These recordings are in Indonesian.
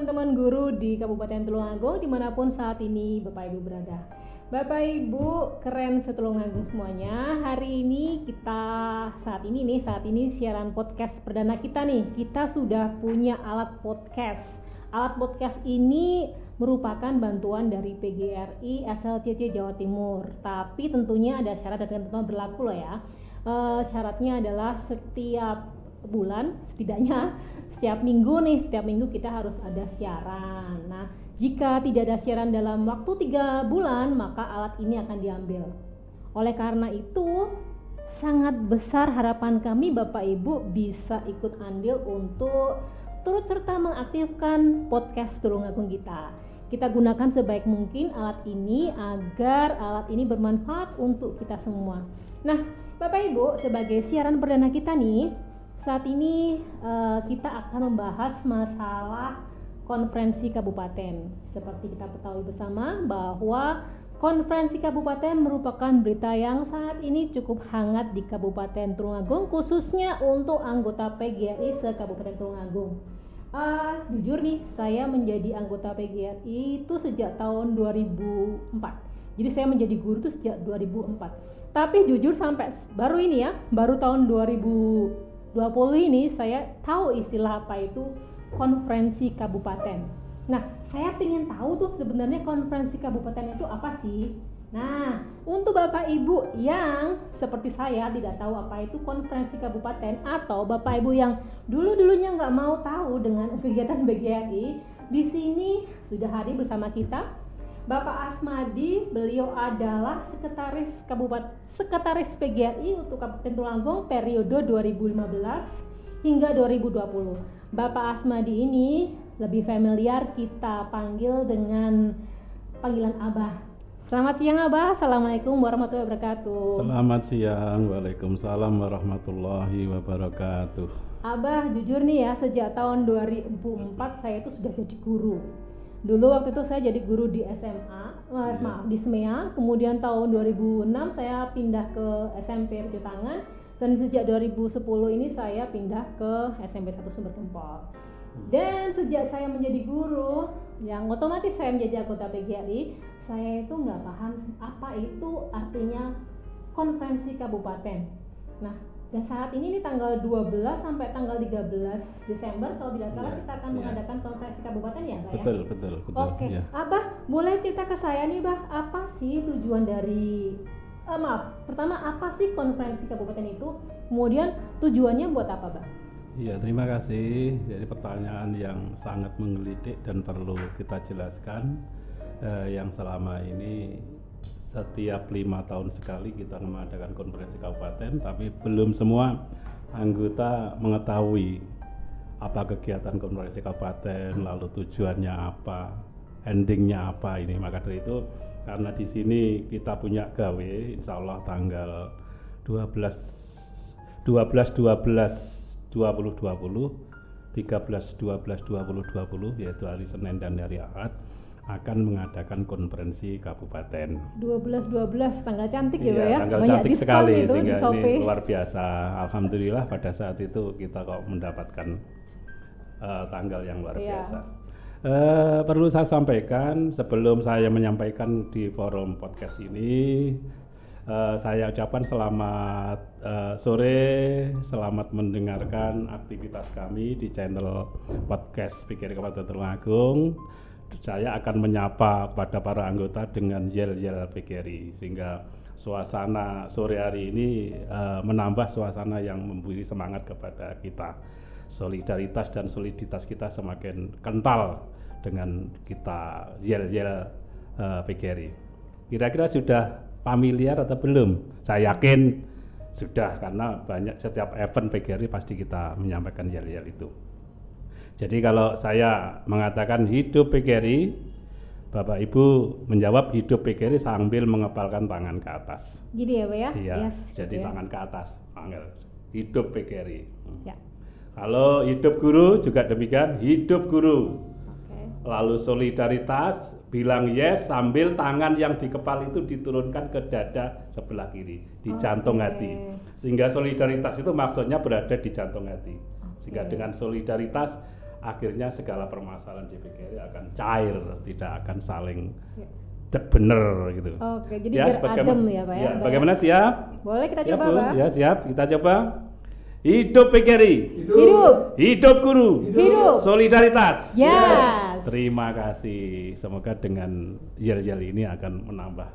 teman-teman guru di Kabupaten Tulungagung di mana pun saat ini Bapak Ibu berada. Bapak Ibu keren setulungagung semuanya. Hari ini kita saat ini nih saat ini siaran podcast perdana kita nih. Kita sudah punya alat podcast. Alat podcast ini merupakan bantuan dari PGRI SLCC Jawa Timur. Tapi tentunya ada syarat dan ketentuan berlaku loh ya. Uh, syaratnya adalah setiap bulan setidaknya setiap minggu nih setiap minggu kita harus ada siaran. Nah jika tidak ada siaran dalam waktu tiga bulan maka alat ini akan diambil. Oleh karena itu sangat besar harapan kami Bapak Ibu bisa ikut andil untuk turut serta mengaktifkan podcast Tulungagung kita. Kita gunakan sebaik mungkin alat ini agar alat ini bermanfaat untuk kita semua. Nah, Bapak Ibu, sebagai siaran perdana kita nih, saat ini uh, kita akan membahas masalah konferensi kabupaten. Seperti kita ketahui bersama bahwa konferensi kabupaten merupakan berita yang saat ini cukup hangat di Kabupaten Tulungagung khususnya untuk anggota PGRI se-Kabupaten Tulungagung. Uh, jujur nih, saya menjadi anggota PGRI itu sejak tahun 2004. Jadi saya menjadi guru itu sejak 2004. Tapi jujur sampai baru ini ya, baru tahun 2000 20 ini saya tahu istilah apa itu konferensi kabupaten. Nah, saya ingin tahu tuh sebenarnya konferensi kabupaten itu apa sih? Nah, untuk Bapak Ibu yang seperti saya tidak tahu apa itu konferensi kabupaten atau Bapak Ibu yang dulu-dulunya nggak mau tahu dengan kegiatan BGRI, di sini sudah hadir bersama kita Bapak Asmadi, beliau adalah sekretaris Kabupaten Sekretaris PGRI untuk Kabupaten Tulungagung periode 2015 hingga 2020. Bapak Asmadi ini lebih familiar kita panggil dengan panggilan Abah. Selamat siang Abah, Assalamualaikum warahmatullahi wabarakatuh. Selamat siang, Waalaikumsalam warahmatullahi wabarakatuh. Abah, jujur nih ya, sejak tahun 2004 saya itu sudah jadi guru Dulu waktu itu saya jadi guru di SMA, eh, maaf di SMEA. Kemudian tahun 2006 saya pindah ke SMP Tangan dan sejak 2010 ini saya pindah ke SMP 1 Sumber Gempol. Dan sejak saya menjadi guru, yang otomatis saya menjadi anggota PGRI, saya itu nggak paham apa itu artinya konferensi kabupaten. Nah, dan saat ini nih tanggal 12 sampai tanggal 13 Desember kalau tidak salah yeah, kita akan yeah. mengadakan konferensi kabupaten ya, Mbak betul, ya? Betul, betul, Oke. Okay. Yeah. Abah, boleh cerita ke saya nih, Bah, apa sih tujuan dari uh, maaf, pertama apa sih konferensi kabupaten itu? Kemudian tujuannya buat apa, Bah? Iya, terima kasih. Jadi pertanyaan yang sangat menggelitik dan perlu kita jelaskan uh, yang selama ini setiap lima tahun sekali kita mengadakan konferensi kabupaten, tapi belum semua anggota mengetahui apa kegiatan konferensi kabupaten, lalu tujuannya apa, endingnya apa ini. Maka dari itu karena di sini kita punya gawe, insya Allah tanggal 12 12 12 2020 13 12 2020 yaitu hari Senin dan hari Ahad akan mengadakan konferensi kabupaten. 12 12 tanggal cantik ya, ya. Tanggal Banyak cantik sekali itu sehingga ini luar biasa. Alhamdulillah pada saat itu kita kok mendapatkan uh, tanggal yang luar iya. biasa. Uh, perlu saya sampaikan sebelum saya menyampaikan di forum podcast ini uh, saya ucapkan selamat uh, sore, selamat mendengarkan aktivitas kami di channel podcast Pikir Kabupaten Tulungagung saya akan menyapa pada para anggota dengan yel-yel PGRI sehingga suasana sore hari ini uh, menambah suasana yang memberi semangat kepada kita. Solidaritas dan soliditas kita semakin kental dengan kita yel-yel uh, PGRI. Kira-kira sudah familiar atau belum? Saya yakin sudah karena banyak setiap event PGRI pasti kita menyampaikan yel-yel itu. Jadi kalau saya mengatakan hidup PGRI, Bapak Ibu menjawab hidup PGRI sambil mengepalkan tangan ke atas. Gini ya Pak ya? Iya, yes, jadi gitu ya. tangan ke atas, panggil. Hidup PGRI. Ya. Kalau hidup guru juga demikian, hidup guru. Okay. Lalu solidaritas, bilang yes sambil tangan yang di kepala itu diturunkan ke dada sebelah kiri, di okay. jantung hati. Sehingga solidaritas itu maksudnya berada di jantung hati. Okay. Sehingga dengan solidaritas akhirnya segala permasalahan di PGRI akan cair, tidak akan saling cek bener gitu. Oke, jadi ya, biar adem ya Pak ya. ya bagaimana siap? Boleh kita siap, coba Bu? Pak? Ya siap, kita coba. Hidup PGRI. Hidup. Hidup guru. Hidup. Solidaritas. Yes. Terima kasih. Semoga dengan yel-yel ini akan menambah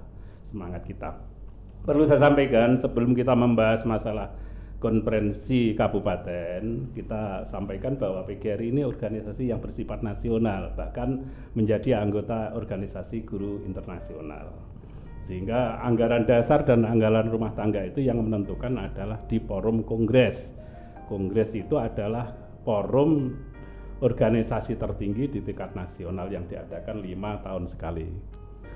semangat kita. Perlu saya sampaikan sebelum kita membahas masalah konferensi kabupaten kita sampaikan bahwa PGRI ini organisasi yang bersifat nasional bahkan menjadi anggota organisasi guru internasional. Sehingga anggaran dasar dan anggaran rumah tangga itu yang menentukan adalah di forum kongres. Kongres itu adalah forum organisasi tertinggi di tingkat nasional yang diadakan lima tahun sekali.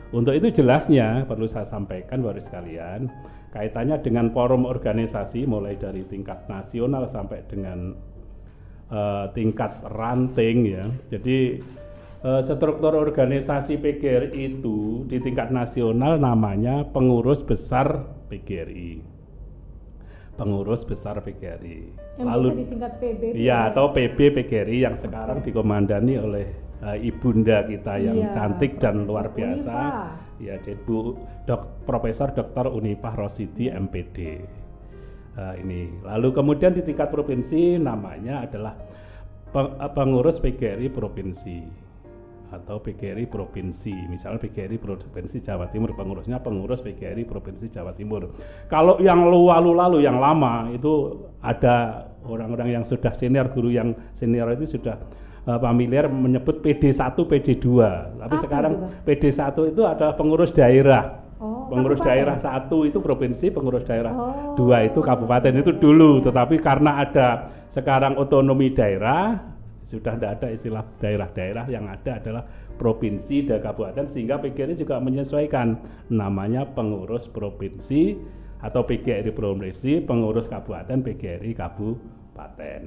Untuk itu jelasnya perlu saya sampaikan baru sekalian kaitannya dengan forum organisasi mulai dari tingkat nasional sampai dengan uh, tingkat ranting ya. Jadi uh, struktur organisasi PGRI itu di tingkat nasional namanya pengurus besar PGRI. Pengurus besar PGRI. Yang Lalu disingkat PB. Iya, atau PB PGRI yang sekarang dikomandani oleh uh, ibunda kita yang iya, cantik dan luar biasa. Ya, Bu Dok, Profesor Dr. Unipah Rosidi MPD. Uh, ini. Lalu kemudian di tingkat provinsi namanya adalah eh, pengurus PGRI provinsi atau PGRI provinsi. Misalnya PGRI provinsi Jawa Timur pengurusnya pengurus PGRI provinsi Jawa Timur. Kalau yang lalu-lalu yang lama itu ada orang-orang yang sudah senior guru yang senior itu sudah uh, familiar menyebut PD1, PD2. Tapi Apa sekarang itu? PD1 itu adalah pengurus daerah. Oh, pengurus kabupaten. daerah satu itu provinsi, pengurus daerah oh. dua itu kabupaten itu dulu. Tetapi karena ada sekarang otonomi daerah, sudah tidak ada istilah daerah-daerah yang ada adalah provinsi dan kabupaten sehingga PGRI juga menyesuaikan namanya pengurus provinsi atau PGRI provinsi, pengurus kabupaten PGRI kabupaten.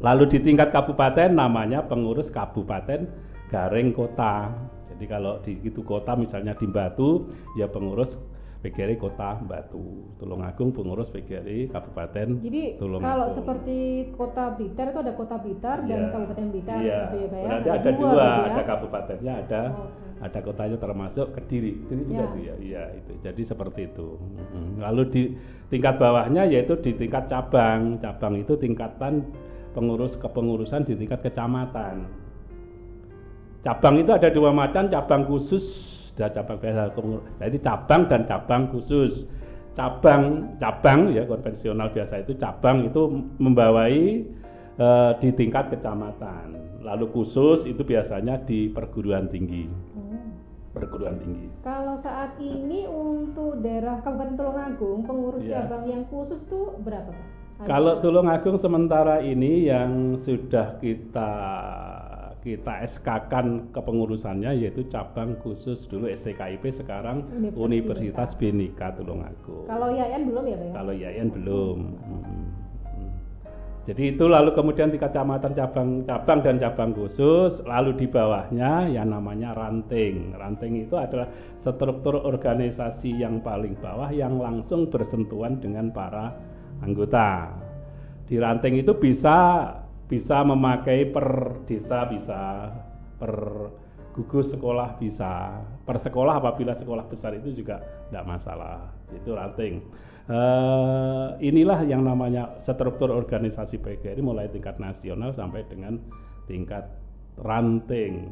Lalu di tingkat kabupaten namanya pengurus kabupaten garing kota. Jadi kalau di itu kota misalnya di Batu ya pengurus PGRI Kota Batu, Tulungagung pengurus PGRI Kabupaten Jadi kalau seperti Kota Blitar itu ada Kota Blitar ya. dan. Kabupaten Blitar ya. gitu ya ya. Berarti ada, dua, dua ya? ada kabupatennya, ada oh, okay. ada kotanya termasuk Kediri. Kediri juga ya. ya. Iya itu. Jadi seperti itu. Lalu di tingkat bawahnya yaitu di tingkat cabang. Cabang itu tingkatan pengurus kepengurusan di tingkat kecamatan. Cabang itu ada dua macam, cabang khusus dan cabang biasa. Jadi cabang dan cabang khusus. Cabang cabang ya konvensional biasa itu cabang itu membawai e, di tingkat kecamatan. Lalu khusus itu biasanya di perguruan tinggi. Hmm. Perguruan tinggi. Kalau saat ini untuk daerah Kabupaten Tulungagung pengurus ya. cabang yang khusus tuh berapa Pak? Kalau Tulungagung sementara ini yang sudah kita kita SK-kan kepengurusannya yaitu cabang khusus dulu STKIP sekarang Universitas, Universitas Bhinneka Tulungagung. Kalau YAN belum ya Pak? Ya? Kalau YAN belum. Hmm. Jadi itu lalu kemudian di kecamatan cabang cabang dan cabang khusus, lalu di bawahnya yang namanya ranting. Ranting itu adalah struktur organisasi yang paling bawah yang langsung bersentuhan dengan para anggota. Di ranting itu bisa bisa memakai per desa bisa, per gugus sekolah bisa, per sekolah apabila sekolah besar itu juga tidak masalah. Itu ranting. Uh, inilah yang namanya struktur organisasi PGRI mulai tingkat nasional sampai dengan tingkat ranting.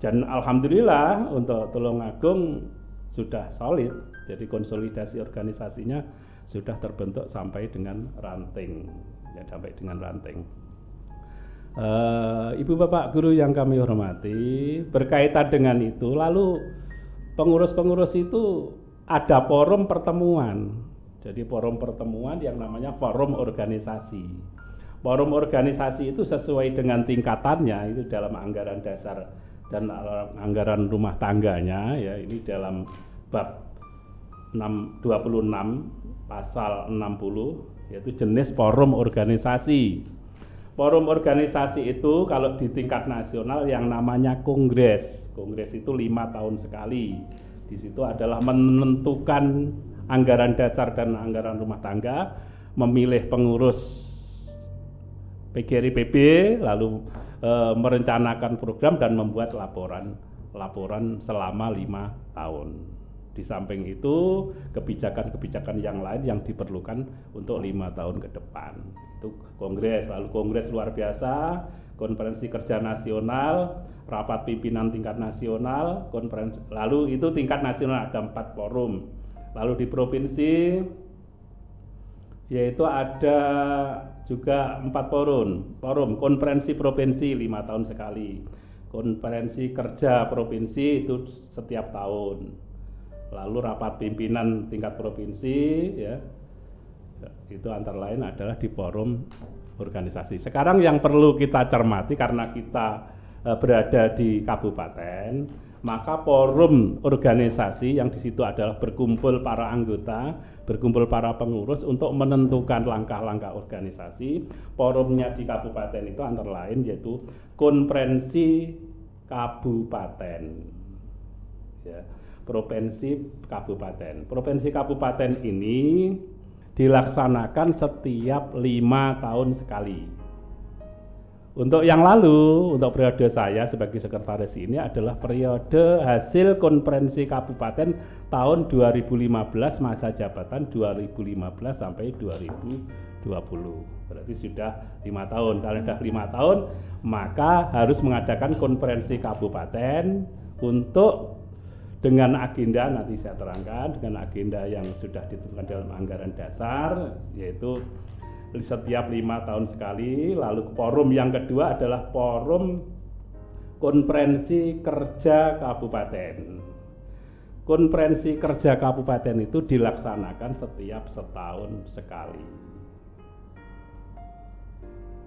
Dan alhamdulillah untuk Tulungagung sudah solid, jadi konsolidasi organisasinya sudah terbentuk sampai dengan ranting. Ya sampai dengan ranting. Uh, ibu bapak guru yang kami hormati berkaitan dengan itu lalu pengurus-pengurus itu ada forum pertemuan. Jadi forum pertemuan yang namanya forum organisasi. Forum organisasi itu sesuai dengan tingkatannya itu dalam anggaran dasar dan anggaran rumah tangganya ya ini dalam bab 6, 26 pasal 60 yaitu jenis forum organisasi. Forum organisasi itu kalau di tingkat nasional yang namanya kongres. Kongres itu lima tahun sekali. Di situ adalah menentukan anggaran dasar dan anggaran rumah tangga, memilih pengurus PGRI PB lalu e, merencanakan program dan membuat laporan laporan selama lima tahun. Di samping itu kebijakan-kebijakan yang lain yang diperlukan untuk lima tahun ke depan. Itu kongres, lalu kongres luar biasa, konferensi kerja nasional, rapat pimpinan tingkat nasional, konferensi, lalu itu tingkat nasional ada empat forum. Lalu di provinsi yaitu ada juga empat forum, forum konferensi provinsi lima tahun sekali, konferensi kerja provinsi itu setiap tahun, lalu rapat pimpinan tingkat provinsi ya itu antara lain adalah di forum organisasi. Sekarang yang perlu kita cermati karena kita e, berada di kabupaten, maka forum organisasi yang di situ adalah berkumpul para anggota, berkumpul para pengurus untuk menentukan langkah-langkah organisasi. Forumnya di kabupaten itu antara lain yaitu konferensi kabupaten. Ya, provinsi kabupaten. Provinsi kabupaten ini dilaksanakan setiap lima tahun sekali untuk yang lalu, untuk periode saya sebagai sekretaris ini adalah periode hasil konferensi kabupaten tahun 2015 masa jabatan 2015 sampai 2020. Berarti sudah lima tahun. Kalau sudah lima tahun, maka harus mengadakan konferensi kabupaten untuk dengan agenda nanti saya terangkan dengan agenda yang sudah ditentukan dalam anggaran dasar yaitu setiap lima tahun sekali. Lalu forum yang kedua adalah forum konferensi kerja kabupaten. Konferensi kerja kabupaten itu dilaksanakan setiap setahun sekali.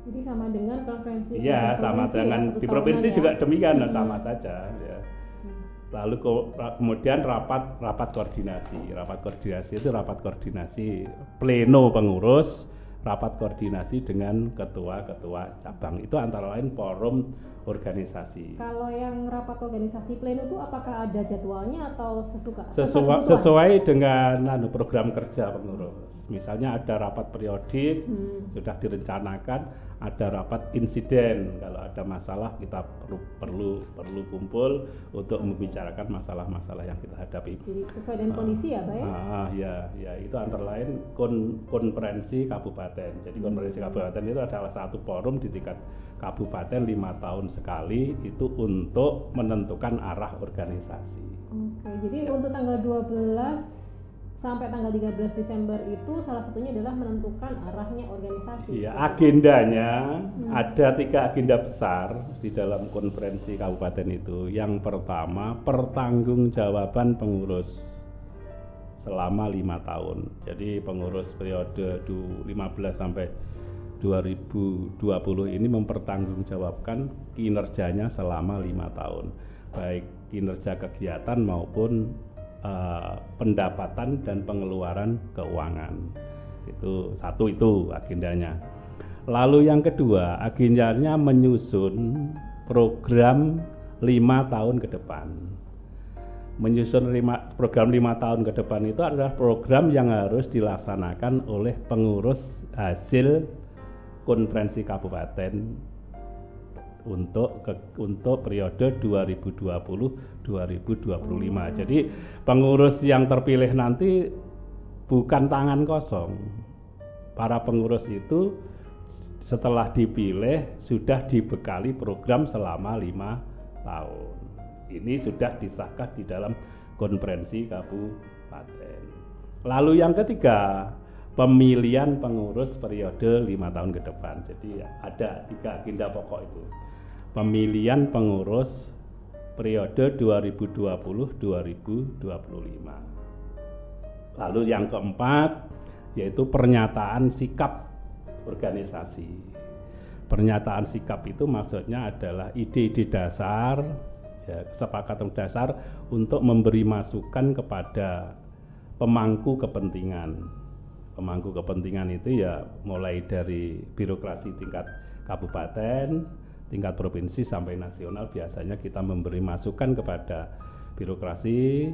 Jadi sama dengan konferensi. Iya, sama dengan di provinsi ya? juga demikian, hmm. sama saja. Ya. Lalu kemudian rapat rapat koordinasi. Rapat koordinasi itu rapat koordinasi pleno pengurus rapat koordinasi dengan ketua-ketua cabang. Itu antara lain forum organisasi. Kalau yang rapat organisasi pleno itu apakah ada jadwalnya atau sesuka? Sesuai, sesuai dengan anu, program kerja pengurus. Misalnya ada rapat periodik hmm. sudah direncanakan, ada rapat insiden kalau ada masalah kita perlu perlu perlu kumpul untuk membicarakan masalah-masalah yang kita hadapi. Jadi sesuai dengan uh, kondisi ya, Pak ya? Ah, ya, ya itu antara lain kon, konferensi kabupaten. Jadi hmm. konferensi kabupaten itu adalah satu forum di tingkat kabupaten lima tahun sekali itu untuk menentukan arah organisasi. Oke, jadi untuk tanggal 12 sampai tanggal 13 Desember itu salah satunya adalah menentukan arahnya organisasi. Iya, agendanya hmm. ada tiga agenda besar di dalam konferensi kabupaten itu. Yang pertama, pertanggungjawaban pengurus selama lima tahun. Jadi pengurus periode 15 sampai 2020 ini mempertanggungjawabkan kinerjanya selama lima tahun, baik kinerja kegiatan maupun uh, pendapatan dan pengeluaran keuangan. Itu satu itu agendanya. Lalu yang kedua, agendanya menyusun program lima tahun ke depan. Menyusun lima, program lima tahun ke depan itu adalah program yang harus dilaksanakan oleh pengurus hasil konferensi kabupaten untuk ke, untuk periode 2020 2025. Hmm. Jadi pengurus yang terpilih nanti bukan tangan kosong. Para pengurus itu setelah dipilih sudah dibekali program selama lima tahun. Ini sudah disahkan di dalam konferensi kabupaten. Lalu yang ketiga, pemilihan pengurus periode lima tahun ke depan. Jadi ada tiga agenda pokok itu pemilihan pengurus periode 2020-2025. Lalu yang keempat yaitu pernyataan sikap organisasi. Pernyataan sikap itu maksudnya adalah ide-ide dasar, ya, kesepakatan dasar untuk memberi masukan kepada pemangku kepentingan. Pemangku kepentingan itu ya mulai dari birokrasi tingkat kabupaten, tingkat provinsi sampai nasional biasanya kita memberi masukan kepada birokrasi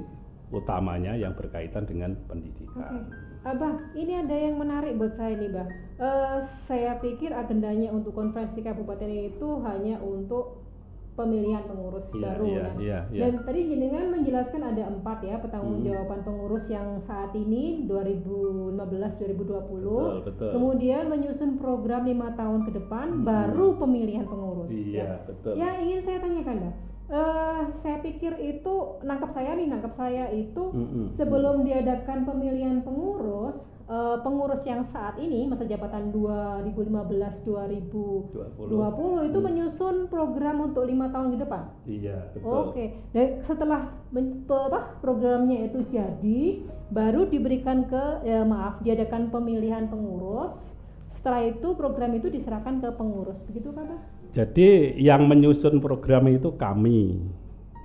utamanya yang berkaitan dengan pendidikan. Okay. Abah, ini ada yang menarik buat saya nih, Bah. Uh, saya pikir agendanya untuk konferensi kabupaten itu hanya untuk pemilihan pengurus yeah, baru yeah, kan. Yeah, yeah. Dan tadi jenengan menjelaskan ada empat ya pertanggungjawaban hmm. pengurus yang saat ini 2015 2020. Betul, betul. Kemudian menyusun program lima tahun ke depan hmm. baru pemilihan pengurus. Iya, ya. betul. Ya ingin saya tanyakan, Bah uh, saya pikir itu nangkap saya nih nangkap saya itu mm -hmm. sebelum diadakan pemilihan pengurus uh, pengurus yang saat ini masa jabatan 2015 2020 itu mm. menyusun program untuk lima tahun ke depan. Iya betul. Oke okay. dan setelah apa programnya itu jadi baru diberikan ke ya, maaf diadakan pemilihan pengurus setelah itu program itu diserahkan ke pengurus begitu Pak? Jadi yang menyusun program itu kami.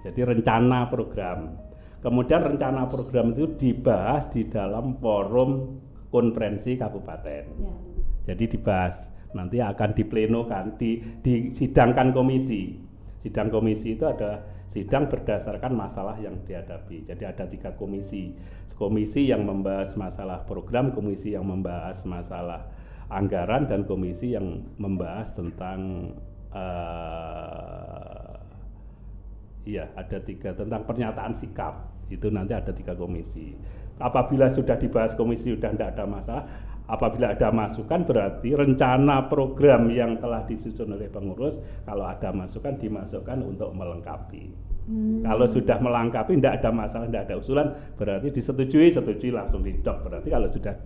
Jadi rencana program. Kemudian rencana program itu dibahas di dalam forum konferensi kabupaten. Ya. Jadi dibahas nanti akan diplenokan, di, disidangkan komisi. Sidang komisi itu ada sidang berdasarkan masalah yang dihadapi. Jadi ada tiga komisi. Komisi yang membahas masalah program, komisi yang membahas masalah anggaran, dan komisi yang membahas tentang uh, ya ada tiga tentang pernyataan sikap itu nanti ada tiga komisi. Apabila sudah dibahas komisi sudah tidak ada masalah, apabila ada masukan berarti rencana program yang telah disusun oleh pengurus kalau ada masukan dimasukkan untuk melengkapi. Hmm. Kalau sudah melengkapi tidak ada masalah, tidak ada usulan, berarti disetujui, setujui langsung didok. Berarti kalau sudah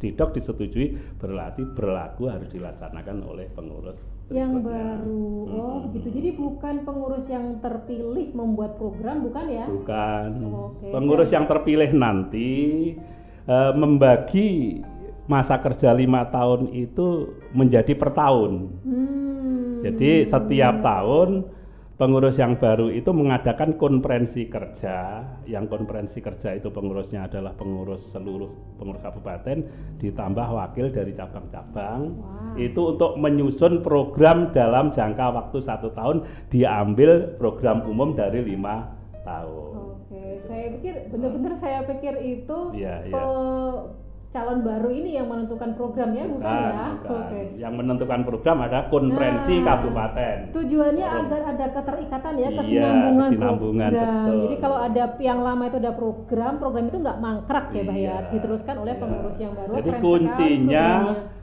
didok disetujui, berarti berlaku harus dilaksanakan oleh pengurus. Yang baru, oh hmm. begitu. Jadi bukan pengurus yang terpilih membuat program, bukan ya? Bukan. Oh, okay. Pengurus Saya... yang terpilih nanti uh, membagi masa kerja lima tahun itu menjadi per tahun. Hmm. Jadi setiap tahun pengurus yang baru itu mengadakan konferensi kerja yang konferensi kerja itu pengurusnya adalah pengurus seluruh pengurus kabupaten ditambah wakil dari cabang-cabang wow. itu untuk menyusun program dalam jangka waktu satu tahun diambil program umum dari lima tahun. Oke, saya pikir benar-benar saya pikir itu ya, ya calon baru ini yang menentukan programnya bukan, bukan ya? Bukan. Okay. Yang menentukan program ada konferensi nah, kabupaten. Tujuannya Forum. agar ada keterikatan ya, kesinambungan, iya, kesinambungan program. Betul. Jadi kalau ada yang lama itu ada program, program itu nggak mangkrak ya, Bah ya, iya, diteruskan oleh iya. pengurus yang baru. Jadi kuncinya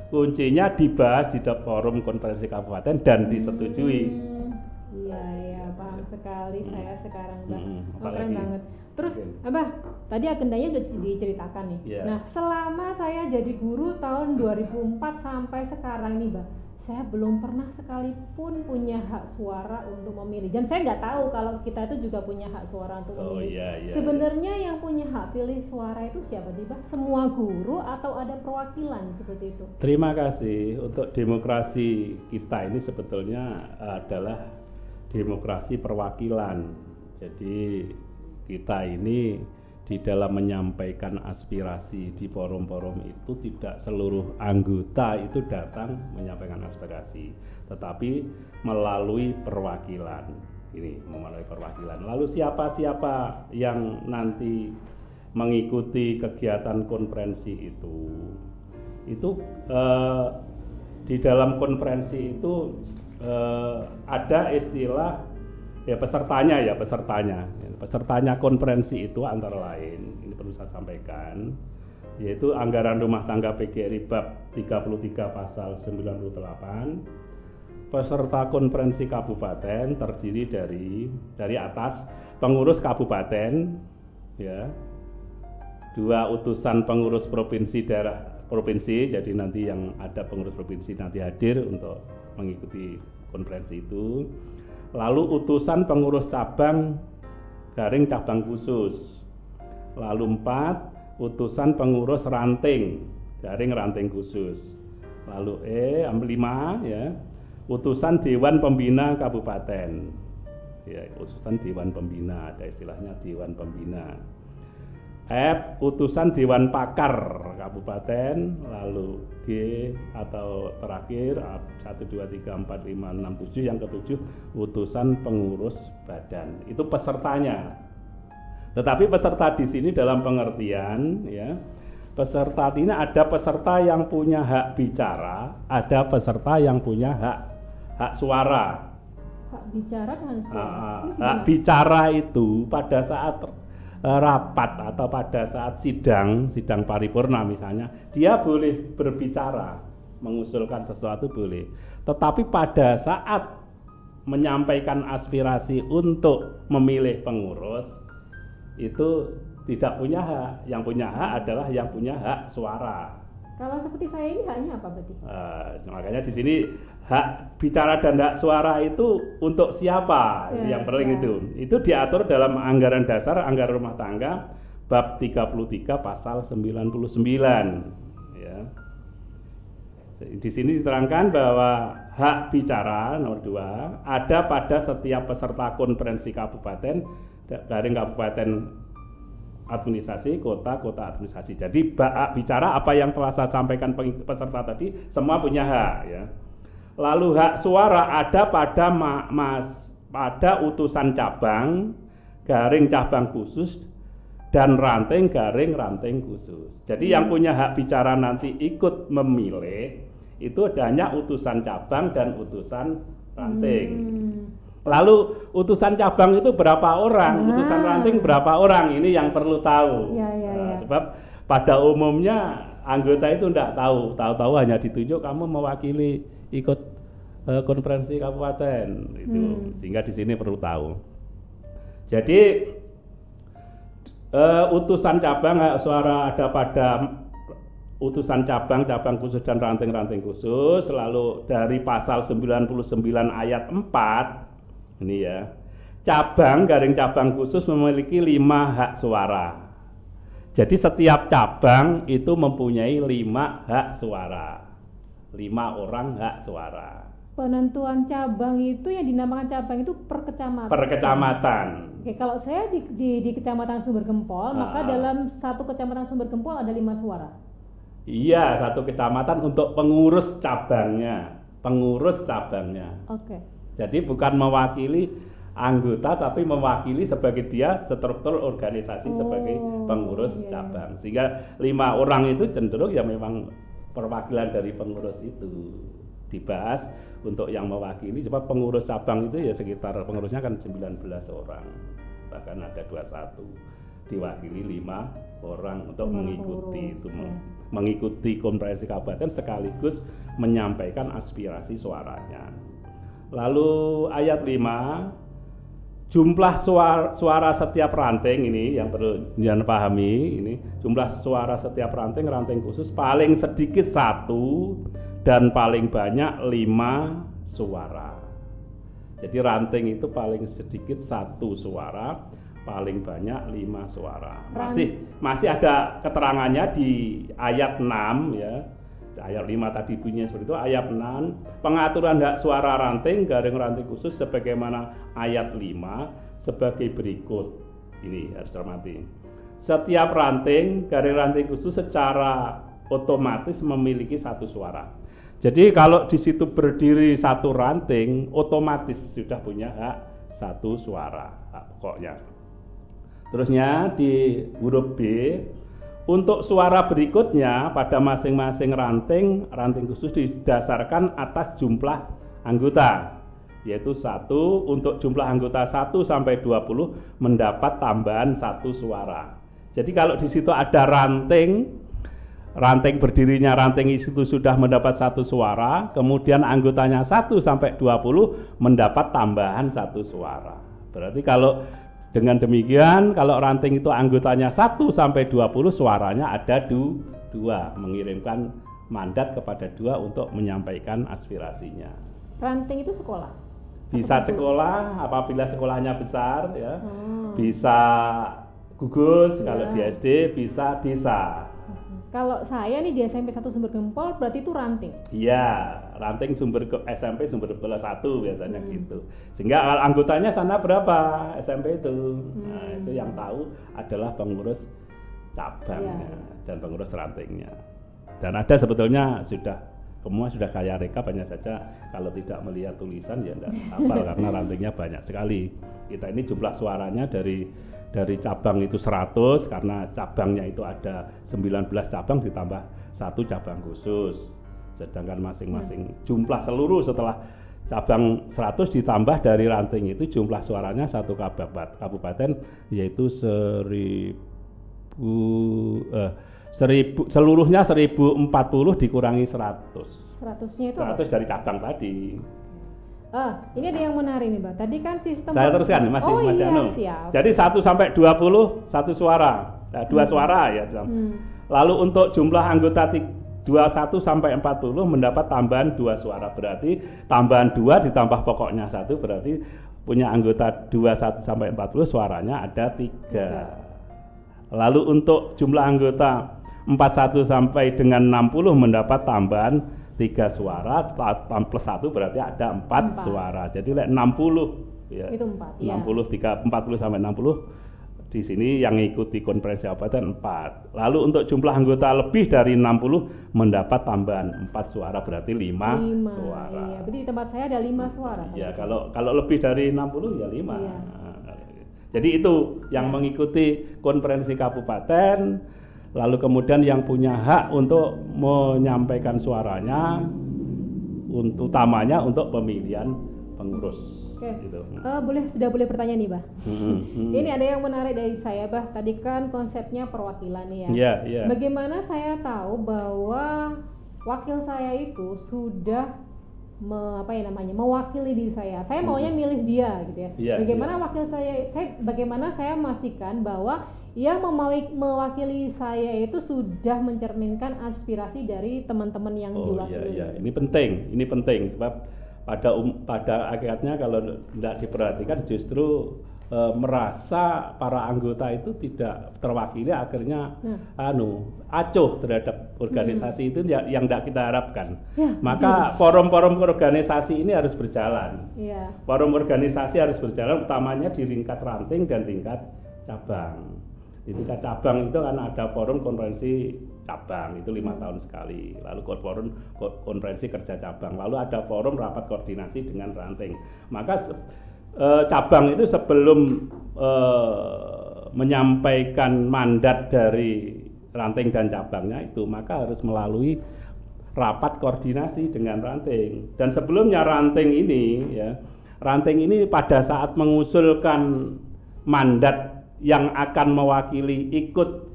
kuncinya dibahas di forum konferensi kabupaten dan disetujui. Hmm, iya, iya, paham sekali hmm. saya sekarang, Bah. Hmm, oh, keren banget. Terus okay. Abah, tadi agendanya sudah diceritakan nih. Yeah. Nah, selama saya jadi guru tahun 2004 sampai sekarang nih, Bah, saya belum pernah sekalipun punya hak suara untuk memilih. Dan saya nggak tahu kalau kita itu juga punya hak suara untuk oh, memilih. Yeah, yeah, Sebenarnya yeah. yang punya hak pilih suara itu siapa sih, Bah? Semua guru atau ada perwakilan seperti itu? Terima kasih. Untuk demokrasi kita ini sebetulnya adalah demokrasi perwakilan. Jadi kita ini di dalam menyampaikan aspirasi di forum-forum itu tidak seluruh anggota itu datang menyampaikan aspirasi, tetapi melalui perwakilan. Ini melalui perwakilan. Lalu siapa-siapa yang nanti mengikuti kegiatan konferensi itu? Itu eh, di dalam konferensi itu eh, ada istilah ya pesertanya ya pesertanya. Pesertanya konferensi itu antara lain ini perlu saya sampaikan yaitu anggaran rumah tangga PGRI bab 33 pasal 98 peserta konferensi kabupaten terdiri dari dari atas pengurus kabupaten ya. Dua utusan pengurus provinsi daerah provinsi jadi nanti yang ada pengurus provinsi nanti hadir untuk mengikuti konferensi itu lalu utusan pengurus cabang garing cabang khusus. Lalu empat utusan pengurus ranting garing ranting khusus. Lalu E lima ya. Utusan dewan pembina kabupaten. Ya utusan dewan pembina ada istilahnya dewan pembina F utusan Dewan Pakar Kabupaten lalu G atau terakhir 1 2 3 4 5 6 7 yang ketujuh utusan pengurus badan itu pesertanya Tetapi peserta di sini dalam pengertian ya peserta ini ada peserta yang punya hak bicara, ada peserta yang punya hak hak suara. Hak bicara dan suara. Uh, hak bicara itu pada saat rapat atau pada saat sidang, sidang paripurna misalnya, dia boleh berbicara, mengusulkan sesuatu boleh. Tetapi pada saat menyampaikan aspirasi untuk memilih pengurus itu tidak punya hak. Yang punya hak adalah yang punya hak suara. Kalau seperti saya ini haknya apa berarti? Uh, makanya di sini hak bicara dan hak suara itu untuk siapa ya, yang penting ya. itu. Itu diatur dalam anggaran dasar anggaran rumah tangga bab 33 pasal 99 ya. Di sini diterangkan bahwa hak bicara nomor dua ada pada setiap peserta konferensi kabupaten garing kabupaten administrasi, kota, kota administrasi. Jadi bak bicara apa yang telah saya sampaikan peserta tadi, semua punya hak ya. Lalu hak suara ada pada ma mas pada utusan cabang, garing cabang khusus dan ranting garing ranting khusus. Jadi hmm. yang punya hak bicara nanti ikut memilih itu hanya utusan cabang dan utusan ranting. Hmm. Lalu utusan cabang itu berapa orang, nah. utusan ranting berapa orang, ini yang perlu tahu. Ya, ya, nah, ya. Sebab pada umumnya anggota itu tidak tahu, tahu-tahu hanya ditunjuk kamu mewakili ikut uh, konferensi kabupaten itu, hmm. sehingga di sini perlu tahu. Jadi uh, utusan cabang suara ada pada utusan cabang, cabang khusus dan ranting-ranting khusus, lalu dari pasal 99 ayat 4 ini ya cabang garing cabang khusus memiliki lima hak suara jadi setiap cabang itu mempunyai lima hak suara lima orang hak suara penentuan cabang itu yang dinamakan cabang itu per kecamatan. Per kecamatan. Oke, kalau saya di, di, di kecamatan Sumber Gempol, nah. maka dalam satu kecamatan Sumber Gempol ada lima suara. Iya, satu kecamatan untuk pengurus cabangnya, pengurus cabangnya. Oke. Jadi bukan mewakili anggota tapi mewakili sebagai dia struktur organisasi oh, sebagai pengurus iya. cabang. Sehingga lima orang itu cenderung ya memang perwakilan dari pengurus itu dibahas untuk yang mewakili sebab pengurus cabang itu ya sekitar pengurusnya kan 19 orang bahkan ada 21 diwakili lima orang untuk mengikuti pengurus, itu ya. mengikuti konferensi kabupaten sekaligus menyampaikan aspirasi suaranya Lalu ayat 5 jumlah suara, suara setiap ranting ini yang perlu jangan pahami ini jumlah suara setiap ranting ranting khusus paling sedikit satu dan paling banyak lima suara. Jadi ranting itu paling sedikit satu suara, paling banyak lima suara. Masih masih ada keterangannya di ayat 6 ya ayat 5 tadi bunyinya seperti itu ayat 6 pengaturan hak suara ranting garing ranting khusus sebagaimana ayat 5 sebagai berikut. Ini harus cermati setiap ranting garing ranting khusus secara otomatis memiliki satu suara. Jadi kalau di situ berdiri satu ranting otomatis sudah punya hak satu suara hak pokoknya. Terusnya di huruf B untuk suara berikutnya pada masing-masing ranting, ranting khusus didasarkan atas jumlah anggota yaitu satu untuk jumlah anggota 1 sampai 20 mendapat tambahan satu suara. Jadi kalau di situ ada ranting ranting berdirinya ranting itu sudah mendapat satu suara, kemudian anggotanya 1 sampai 20 mendapat tambahan satu suara. Berarti kalau dengan demikian, kalau ranting itu anggotanya 1 sampai 20 suaranya ada du, dua, mengirimkan mandat kepada dua untuk menyampaikan aspirasinya. Ranting itu sekolah? Bisa sekolah apabila sekolahnya besar ya. Hmm. Bisa gugus ya. kalau di SD, bisa desa. Kalau saya nih di SMP 1 Sumber Gempol berarti itu ranting. Iya, ranting sumber ke SMP Sumber Gempol 1 biasanya hmm. gitu. Sehingga anggotanya sana berapa SMP itu. Hmm. Nah, itu yang tahu adalah pengurus cabangnya ya. dan pengurus rantingnya. Dan ada sebetulnya sudah semua sudah kaya rekap hanya saja kalau tidak melihat tulisan ya enggak hafal karena rantingnya banyak sekali. Kita ini jumlah suaranya dari dari cabang itu 100 karena cabangnya itu ada 19 cabang ditambah satu cabang khusus. Sedangkan masing-masing jumlah seluruh setelah cabang 100 ditambah dari ranting itu jumlah suaranya satu kabupaten yaitu seribu eh, seribu seluruhnya 1040 dikurangi 100 100 nya itu 100 apa? dari cabang tadi Ah, ini ada yang menarik nih, Bang. Tadi kan sistem Saya teruskan masih oh, masih iya, anu. Siap. Jadi 1 sampai 20 satu suara. Nah, dua hmm. suara ya, hmm. Lalu untuk jumlah anggota 21 sampai 40 mendapat tambahan dua suara. Berarti tambahan dua ditambah pokoknya satu berarti punya anggota 21 sampai 40 suaranya ada tiga. Lalu untuk jumlah anggota 41 sampai dengan 60 mendapat tambahan tiga suara plus satu berarti ada empat, empat. suara jadi like 60 ya itu empat 60 ya. tiga 40 sampai 60 di sini yang ikuti konferensi abatan 4. Lalu untuk jumlah anggota lebih dari 60 mendapat tambahan 4 suara berarti 5, 5 suara. Iya, berarti di tempat saya ada 5 suara. Ya, kalau kalau lebih dari 60 ya 5. Iya. Jadi itu yang ya. mengikuti konferensi kabupaten lalu kemudian yang punya hak untuk menyampaikan suaranya untuk utamanya untuk pemilihan pengurus. Oke. Gitu. Uh, boleh sudah boleh pertanyaan nih, Bah. Hmm, hmm. Ini ada yang menarik dari saya, Bah. Tadi kan konsepnya perwakilan ya. Yeah. Yeah. Bagaimana saya tahu bahwa wakil saya itu sudah me, apa ya namanya mewakili diri saya. Saya maunya milih dia gitu ya. Yeah, bagaimana yeah. wakil saya saya bagaimana saya memastikan bahwa yang mewakili saya itu sudah mencerminkan aspirasi dari teman-teman yang oh, diwakili. Iya, iya. Ini penting, ini penting sebab pada um, pada akhirnya kalau tidak diperhatikan justru e, merasa para anggota itu tidak terwakili akhirnya hmm. anu acuh terhadap organisasi hmm. itu yang, yang tidak kita harapkan. Ya, Maka forum-forum organisasi ini harus berjalan. Ya. Forum organisasi harus berjalan utamanya di tingkat ranting dan tingkat cabang di tingkat cabang itu kan ada forum konferensi cabang itu lima tahun sekali. Lalu forum konferensi kerja cabang. Lalu ada forum rapat koordinasi dengan ranting. Maka eh, cabang itu sebelum eh, menyampaikan mandat dari ranting dan cabangnya itu maka harus melalui rapat koordinasi dengan ranting. Dan sebelumnya ranting ini ya ranting ini pada saat mengusulkan mandat yang akan mewakili ikut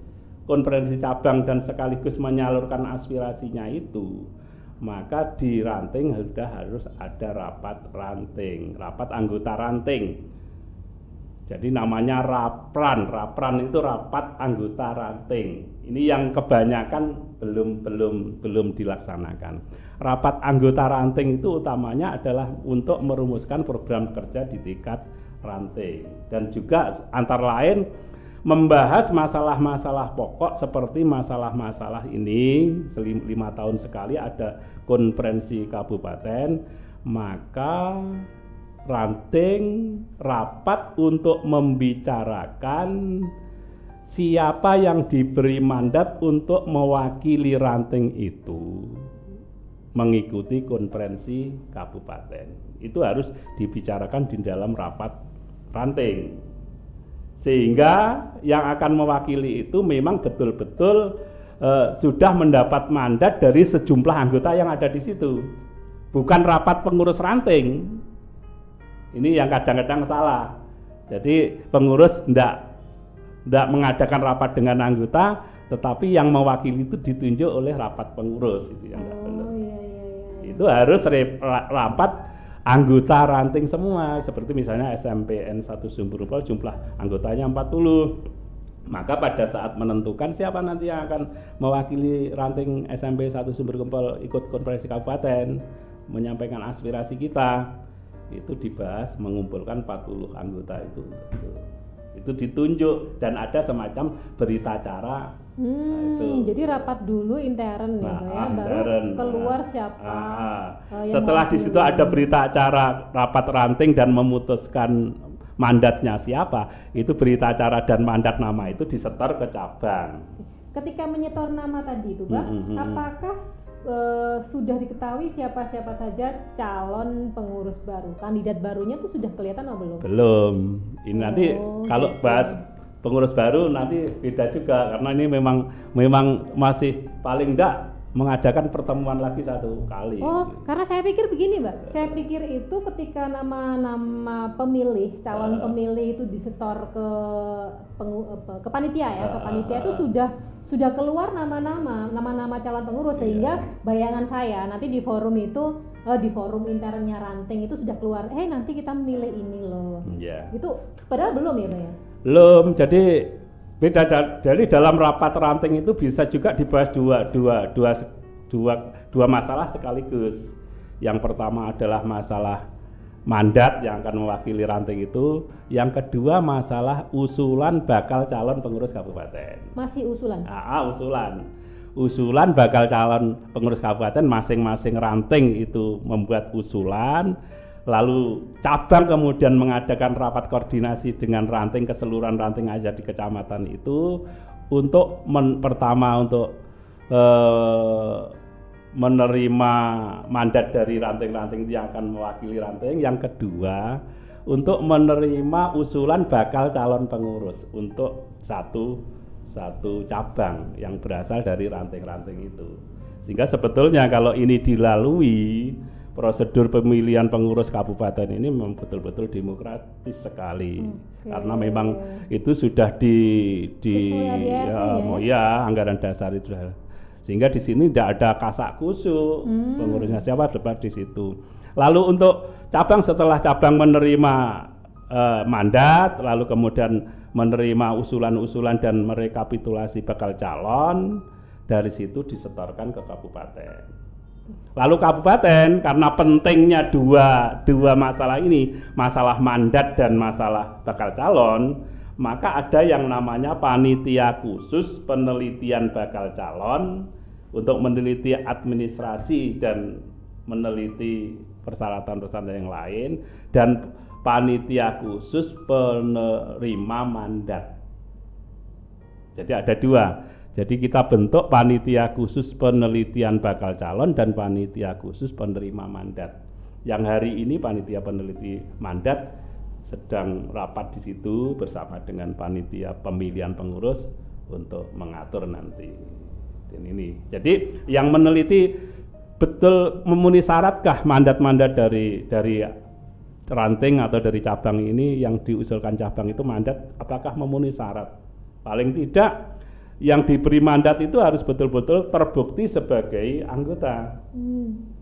konferensi cabang dan sekaligus menyalurkan aspirasinya itu maka di ranting sudah harus ada rapat ranting, rapat anggota ranting. Jadi namanya rapran, rapran itu rapat anggota ranting. Ini yang kebanyakan belum belum belum dilaksanakan. Rapat anggota ranting itu utamanya adalah untuk merumuskan program kerja di tingkat ranting dan juga antara lain membahas masalah-masalah pokok seperti masalah-masalah ini. Lima tahun sekali ada konferensi kabupaten maka ranting rapat untuk membicarakan siapa yang diberi mandat untuk mewakili ranting itu mengikuti konferensi kabupaten. Itu harus dibicarakan di dalam rapat ranting. Sehingga yang akan mewakili itu memang betul-betul uh, sudah mendapat mandat dari sejumlah anggota yang ada di situ. Bukan rapat pengurus ranting. Ini yang kadang-kadang salah. Jadi pengurus tidak tidak mengadakan rapat dengan anggota, tetapi yang mewakili itu ditunjuk oleh rapat pengurus itu yang oh, benar. Iya, iya, iya. Itu harus rapat anggota ranting semua. Seperti misalnya SMPN 1 Sumberupol jumlah anggotanya 40 maka pada saat menentukan siapa nanti yang akan mewakili ranting SMP 1 Sumber Gempol ikut konferensi kabupaten menyampaikan aspirasi kita itu dibahas mengumpulkan 40 anggota itu. Itu ditunjuk dan ada semacam berita acara Hmm, nah, itu. jadi rapat dulu intern ya, nah, ya, baru keluar nah, siapa. Ah, uh, setelah di situ ada berita acara rapat ranting dan memutuskan mandatnya siapa, itu berita acara dan mandat nama itu disetor ke cabang. Ketika menyetor nama tadi itu, Pak, hmm, hmm, apakah uh, sudah diketahui siapa-siapa saja calon pengurus baru, kandidat barunya tuh sudah kelihatan atau belum? Belum. Ini oh, nanti kalau bahas pengurus baru nanti beda juga karena ini memang memang masih paling enggak mengadakan pertemuan lagi satu kali. Oh, karena saya pikir begini, Mbak. Saya pikir itu ketika nama-nama pemilih, calon uh, pemilih itu disetor ke pengu, ke panitia ya, uh, ke panitia itu sudah sudah keluar nama-nama, nama-nama calon pengurus iya. sehingga bayangan saya nanti di forum itu uh, di forum internnya ranting itu sudah keluar, eh nanti kita milih ini loh. Yeah. Itu padahal belum ya, Mbak ya? Belum. Jadi beda dari dalam rapat ranting itu bisa juga dibahas dua dua dua dua dua masalah sekaligus. Yang pertama adalah masalah mandat yang akan mewakili ranting itu. Yang kedua masalah usulan bakal calon pengurus kabupaten. Masih usulan? Ah, usulan. Usulan bakal calon pengurus kabupaten masing-masing ranting itu membuat usulan lalu cabang kemudian mengadakan rapat koordinasi dengan ranting keseluruhan ranting aja di kecamatan itu untuk men, pertama untuk eh, menerima mandat dari ranting-ranting yang akan mewakili ranting. Yang kedua untuk menerima usulan bakal calon pengurus untuk satu satu cabang yang berasal dari ranting-ranting itu. Sehingga sebetulnya kalau ini dilalui prosedur pemilihan pengurus kabupaten ini memang betul-betul demokratis sekali okay. karena memang itu sudah di di ya, ya? ya anggaran dasar itu sudah sehingga di sini tidak ada kasak kusuk hmm. pengurusnya siapa dapat di situ lalu untuk cabang setelah cabang menerima uh, mandat lalu kemudian menerima usulan-usulan dan merekapitulasi bakal calon dari situ disetorkan ke kabupaten Lalu kabupaten karena pentingnya dua dua masalah ini, masalah mandat dan masalah bakal calon, maka ada yang namanya panitia khusus penelitian bakal calon untuk meneliti administrasi dan meneliti persyaratan-persyaratan yang lain dan panitia khusus penerima mandat. Jadi ada dua jadi kita bentuk panitia khusus penelitian bakal calon dan panitia khusus penerima mandat. Yang hari ini panitia peneliti mandat sedang rapat di situ bersama dengan panitia pemilihan pengurus untuk mengatur nanti. Dan ini. Jadi yang meneliti betul memenuhi syaratkah mandat-mandat dari dari ranting atau dari cabang ini yang diusulkan cabang itu mandat apakah memenuhi syarat? Paling tidak yang diberi mandat itu harus betul-betul terbukti sebagai anggota. Hmm.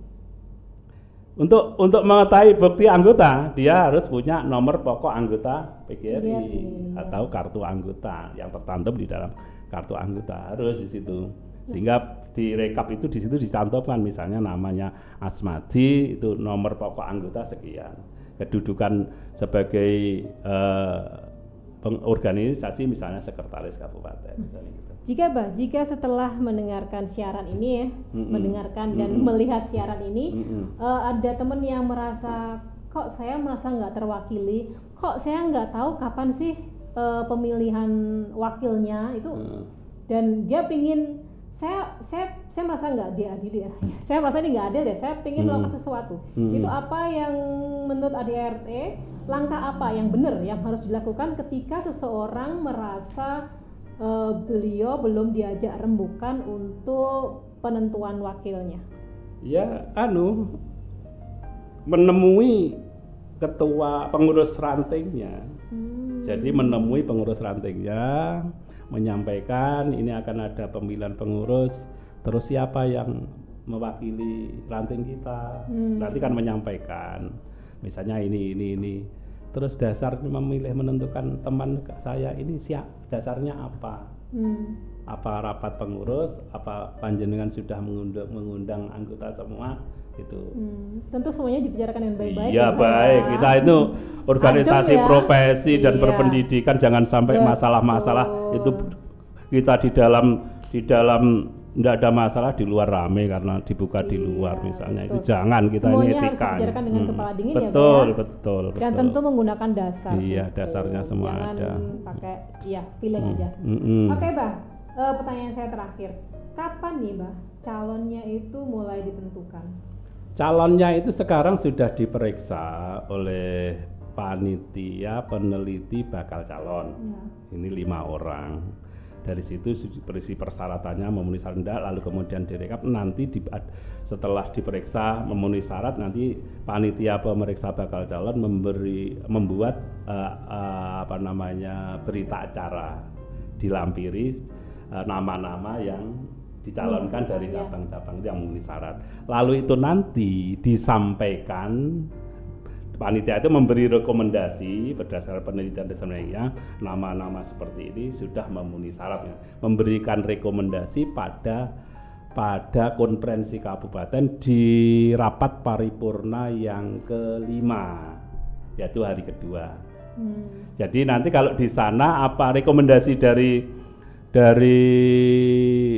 Untuk untuk mengetahui bukti anggota, dia harus punya nomor pokok anggota PGRI ya, ya. atau kartu anggota yang tertantum di dalam kartu anggota harus di situ. Sehingga di rekap itu di situ dicantumkan misalnya namanya Asmadi itu nomor pokok anggota sekian, kedudukan sebagai uh, pengorganisasi misalnya sekretaris kabupaten misalnya gitu. Jika bah, jika setelah mendengarkan siaran ini ya, mm-hmm. mendengarkan dan mm-hmm. melihat siaran ini, mm-hmm. uh, ada teman yang merasa kok saya merasa nggak terwakili, kok saya nggak tahu kapan sih uh, pemilihan wakilnya itu, mm. dan dia pingin saya saya saya merasa nggak diadili ya saya merasa ini nggak adil deh saya ingin hmm. melakukan sesuatu hmm. itu apa yang menurut ADRT langkah apa yang benar yang harus dilakukan ketika seseorang merasa uh, beliau belum diajak rembukan untuk penentuan wakilnya. Ya anu menemui ketua pengurus rantingnya. Hmm. jadi menemui pengurus rantingnya menyampaikan ini akan ada pemilihan pengurus terus siapa yang mewakili ranting kita. Hmm. nanti kan menyampaikan misalnya ini ini ini. Terus dasar memilih menentukan teman saya ini siap dasarnya apa hmm. apa rapat pengurus apa panjenengan sudah mengundang, mengundang anggota semua gitu. Hmm, tentu semuanya dibicarakan dengan baik-baik. Iya ya, baik. Kita itu organisasi ya. profesi dan iya. berpendidikan jangan sampai masalah-masalah itu kita di dalam di dalam tidak ada masalah di luar rame karena dibuka iya, di luar misalnya betul. itu jangan kita Semuanya ini etikan. harus dengan hmm. kepala dingin betul, ya betul betul dan betul. tentu menggunakan dasar iya betul. dasarnya semua jangan ada pakai ya feeling hmm. aja hmm. hmm. oke okay, bah uh, pertanyaan saya terakhir kapan nih bah calonnya itu mulai ditentukan calonnya itu sekarang sudah diperiksa oleh panitia peneliti bakal calon. Ya. Ini lima orang. Dari situ berisi persyaratannya memenuhi syarat lalu kemudian direkap nanti di, setelah diperiksa memenuhi syarat nanti panitia pemeriksa bakal calon memberi membuat uh, uh, apa namanya berita acara dilampiri uh, nama-nama yang dicalonkan dari iya. cabang-cabang yang memenuhi syarat. Lalu itu nanti disampaikan panitia itu memberi rekomendasi berdasarkan penelitian dan sebagainya nama-nama seperti ini sudah memenuhi syaratnya. Memberikan rekomendasi pada pada konferensi kabupaten di rapat paripurna yang kelima yaitu hari kedua. Hmm. jadi nanti kalau di sana apa rekomendasi dari dari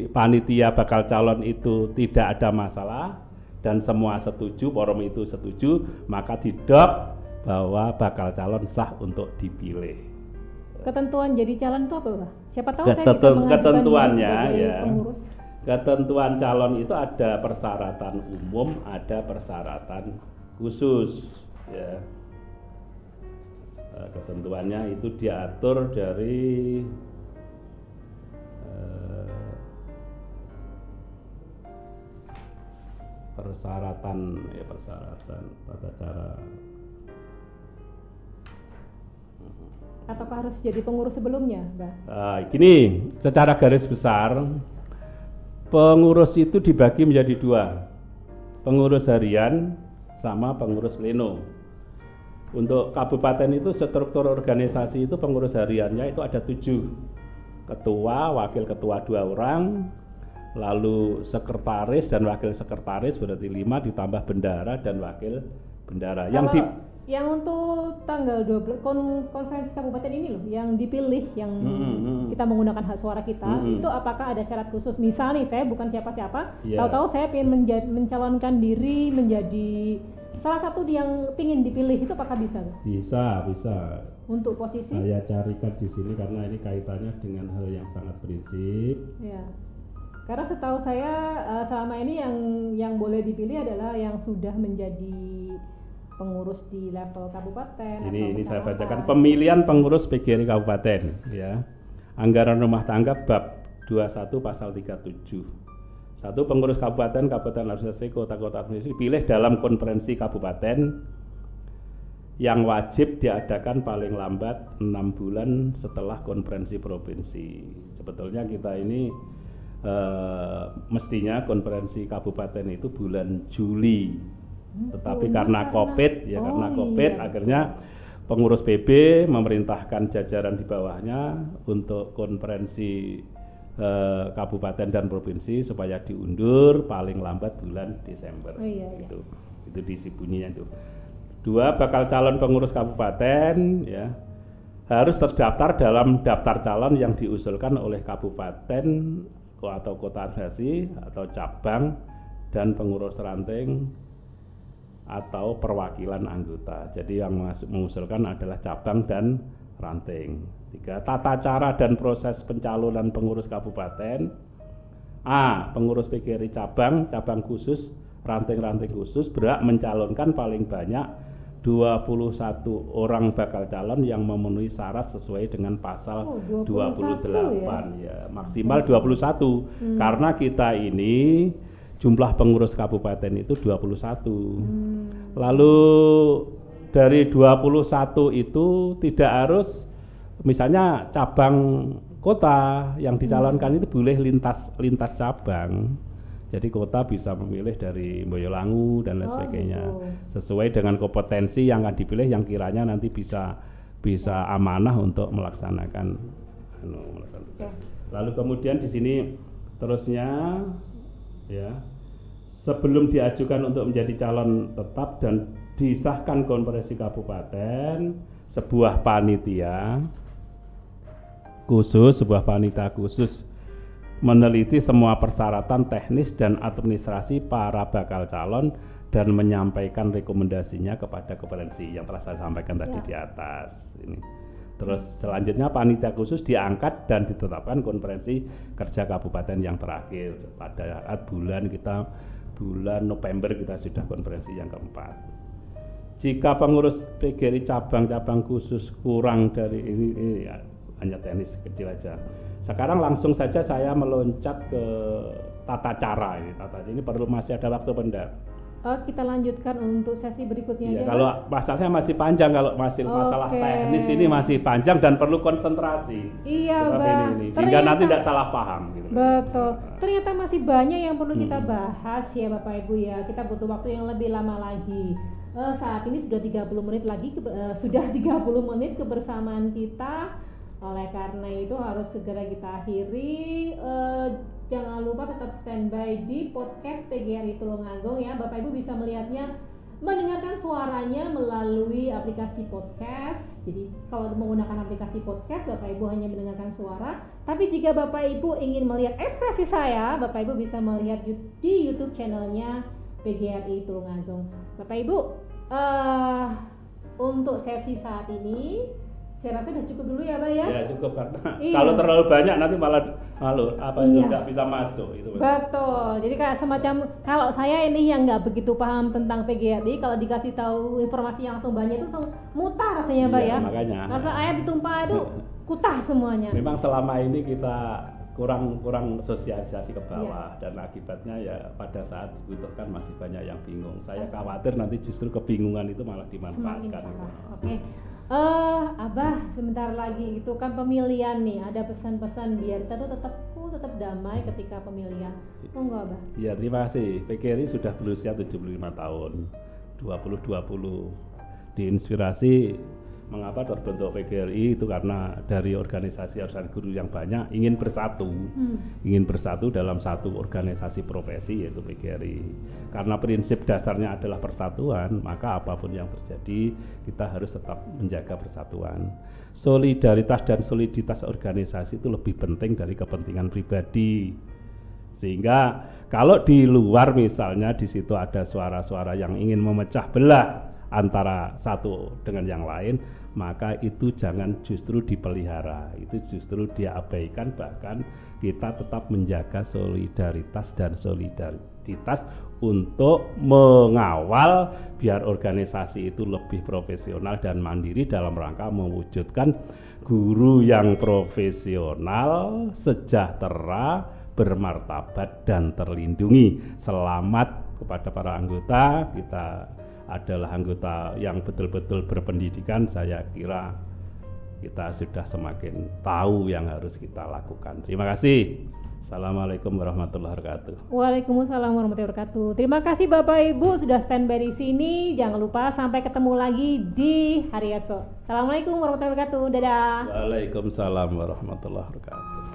panitia bakal calon itu tidak ada masalah dan semua setuju, forum itu setuju, maka didok bahwa bakal calon sah untuk dipilih. Ketentuan jadi calon itu apa, Pak? Siapa tahu Ketentu, saya bisa ketentuannya ya. Pengurus. Ketentuan calon itu ada persyaratan umum, ada persyaratan khusus, ya. Eh, ketentuannya itu diatur dari persyaratan ya persyaratan tata cara ataukah harus jadi pengurus sebelumnya, Mbak? Uh, gini, secara garis besar pengurus itu dibagi menjadi dua, pengurus harian sama pengurus pleno. Untuk kabupaten itu struktur organisasi itu pengurus hariannya itu ada tujuh, ketua, wakil ketua dua orang, lalu sekretaris dan wakil sekretaris berarti lima ditambah bendara dan wakil bendara. Kalau yang di yang untuk tanggal 12 kon konferensi kabupaten ini loh yang dipilih yang hmm, hmm, kita menggunakan hak suara kita hmm, hmm. itu apakah ada syarat khusus? Misal nih saya bukan siapa-siapa yeah. tahu-tahu saya ingin mencalonkan diri menjadi salah satu yang ingin dipilih itu apakah bisa? Bisa bisa. Untuk posisi? Saya carikan di sini karena ini kaitannya dengan hal yang sangat prinsip. Ya karena setahu saya uh, selama ini yang yang boleh dipilih adalah yang sudah menjadi pengurus di level kabupaten. Ini ini saya bacakan pemilihan pengurus PGRI kabupaten ya. Anggaran rumah tangga bab 21 pasal 37. Satu pengurus kabupaten, kabupaten administrasi, kota-kota administrasi dipilih dalam konferensi kabupaten yang wajib diadakan paling lambat enam bulan setelah konferensi provinsi. Sebetulnya kita ini uh, mestinya konferensi kabupaten itu bulan Juli. Hmm, Tetapi karena Covid ya oh, karena Covid iya. akhirnya pengurus PB memerintahkan jajaran di bawahnya untuk konferensi uh, kabupaten dan provinsi supaya diundur paling lambat bulan Desember. Oh, iya, iya. Itu itu disi bunyinya itu. Dua bakal calon pengurus kabupaten ya harus terdaftar dalam daftar calon yang diusulkan oleh kabupaten atau kota administrasi atau cabang dan pengurus ranting atau perwakilan anggota. Jadi yang mengusulkan adalah cabang dan ranting. Tiga, tata cara dan proses pencalonan pengurus kabupaten. A. Pengurus PGRI cabang, cabang khusus, ranting-ranting khusus berhak mencalonkan paling banyak 21 orang bakal calon yang memenuhi syarat sesuai dengan pasal oh, 28 ya? ya maksimal 21 hmm. karena kita ini jumlah pengurus kabupaten itu 21 hmm. lalu dari 21 itu tidak harus misalnya cabang kota yang dicalonkan hmm. itu boleh lintas lintas cabang jadi kota bisa memilih dari Boyolangu dan lain oh, sebagainya. gitu. sesuai dengan kompetensi yang akan dipilih yang kiranya nanti bisa bisa amanah untuk melaksanakan anu, melaksanakan Lalu kemudian di sini terusnya ya sebelum diajukan untuk menjadi calon tetap dan disahkan konferensi kabupaten sebuah panitia khusus sebuah panitia khusus meneliti semua persyaratan teknis dan administrasi para bakal calon dan menyampaikan rekomendasinya kepada konferensi yang telah saya sampaikan tadi ya. di atas ini. Terus selanjutnya panitia khusus diangkat dan ditetapkan konferensi kerja kabupaten yang terakhir pada saat bulan kita bulan November kita sudah konferensi yang keempat. jika pengurus PGRI cabang-cabang khusus kurang dari ini, ini ya, hanya teknis kecil aja. Sekarang langsung saja saya meloncat ke tata cara ini. Tata ini perlu masih ada waktu benda. Oh, kita lanjutkan untuk sesi berikutnya ya, Kalau masalahnya masih panjang, kalau masih okay. masalah teknis ini masih panjang dan perlu konsentrasi. Iya, Bang. Ini, ini. Sehingga nanti tidak salah paham. Gitu. Betul. Ternyata masih banyak yang perlu kita hmm. bahas ya Bapak Ibu ya. Kita butuh waktu yang lebih lama lagi. Uh, saat ini sudah 30 menit lagi, uh, sudah 30 menit kebersamaan kita oleh karena itu harus segera kita akhiri. Uh, jangan lupa tetap standby di podcast PGRI Tulungagung ya. Bapak Ibu bisa melihatnya mendengarkan suaranya melalui aplikasi podcast. Jadi kalau menggunakan aplikasi podcast, Bapak Ibu hanya mendengarkan suara. Tapi jika Bapak Ibu ingin melihat ekspresi saya, Bapak Ibu bisa melihat di YouTube channelnya PGRI Tulungagung. Bapak Ibu, uh, untuk sesi saat ini saya rasa udah cukup dulu ya Pak ya ya cukup karena iya. kalau terlalu banyak nanti malah malu apa iya. itu nggak bisa masuk itu betul jadi kayak semacam kalau saya ini yang nggak begitu paham tentang PGRI kalau dikasih tahu informasi yang langsung banyak itu langsung mutar rasanya Pak iya, ya makanya rasa air ditumpah itu kutah semuanya memang selama ini kita kurang kurang sosialisasi ke bawah iya. dan akibatnya ya pada saat dibutuhkan masih banyak yang bingung. Saya khawatir nanti justru kebingungan itu malah dimanfaatkan. Oke. Okay. Uh, Abah sebentar lagi itu kan pemilihan nih ada pesan-pesan biar kita tuh tetap uh, tetap damai ketika pemilihan. Monggo Abah. Ya terima kasih. PKRI sudah berusia 75 tahun. 2020 diinspirasi mengapa terbentuk PGRI itu karena dari organisasi organisasi guru yang banyak ingin bersatu, hmm. ingin bersatu dalam satu organisasi profesi yaitu PGRI. Karena prinsip dasarnya adalah persatuan, maka apa pun yang terjadi kita harus tetap menjaga persatuan. Solidaritas dan soliditas organisasi itu lebih penting dari kepentingan pribadi. Sehingga kalau di luar misalnya di situ ada suara-suara yang ingin memecah belah antara satu dengan yang lain, maka itu jangan justru dipelihara, itu justru diabaikan bahkan kita tetap menjaga solidaritas dan solidaritas untuk mengawal biar organisasi itu lebih profesional dan mandiri dalam rangka mewujudkan guru yang profesional, sejahtera, bermartabat dan terlindungi. Selamat kepada para anggota, kita adalah anggota yang betul-betul berpendidikan, saya kira kita sudah semakin tahu yang harus kita lakukan. Terima kasih. Assalamualaikum warahmatullahi wabarakatuh. Waalaikumsalam warahmatullahi wabarakatuh. Terima kasih Bapak Ibu sudah standby di sini. Jangan lupa sampai ketemu lagi di hari esok. Assalamualaikum warahmatullahi wabarakatuh. Dadah. Waalaikumsalam warahmatullahi wabarakatuh.